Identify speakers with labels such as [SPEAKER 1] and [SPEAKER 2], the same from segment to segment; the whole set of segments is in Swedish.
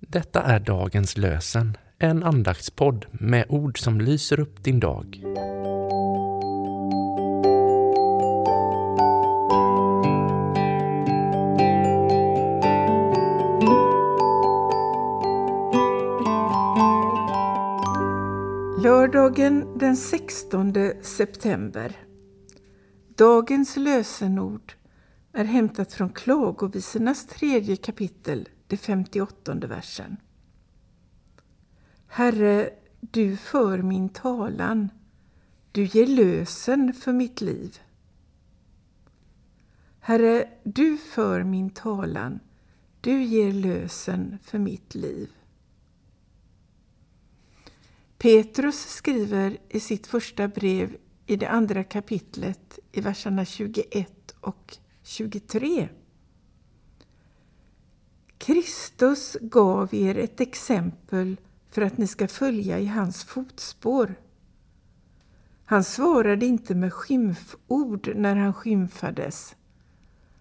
[SPEAKER 1] Detta är dagens lösen, en andaktspodd med ord som lyser upp din dag.
[SPEAKER 2] Lördagen den 16 september. Dagens lösenord är hämtat från Klagovisornas tredje kapitel, det 58 versen. Herre, du för min talan. Du ger lösen för mitt liv. Herre, du för min talan. Du ger lösen för mitt liv. Petrus skriver i sitt första brev i det andra kapitlet i verserna 21 och 23. Kristus gav er ett exempel för att ni ska följa i hans fotspår. Han svarade inte med skymford när han skymfades.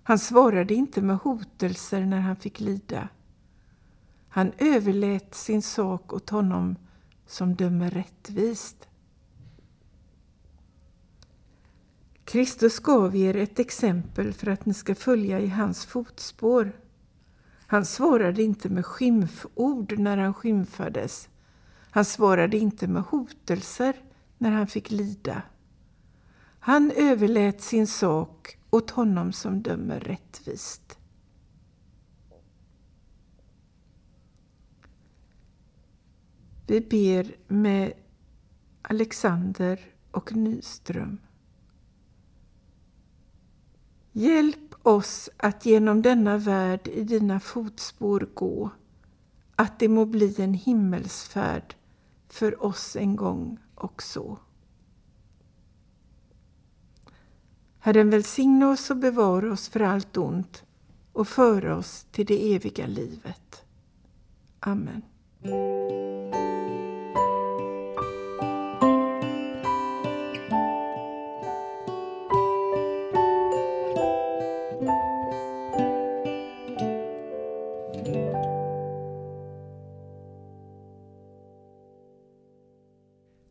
[SPEAKER 2] Han svarade inte med hotelser när han fick lida. Han överlät sin sak åt honom som dömer rättvist. Kristus gav er ett exempel för att ni ska följa i hans fotspår. Han svarade inte med skymford när han skymfades. Han svarade inte med hotelser när han fick lida. Han överlät sin sak åt honom som dömer rättvist. Vi ber med Alexander och Nyström. Hjälp oss att genom denna värld i dina fotspår gå, att det må bli en himmelsfärd för oss en gång också. Herren välsigna oss och bevara oss för allt ont och föra oss till det eviga livet. Amen.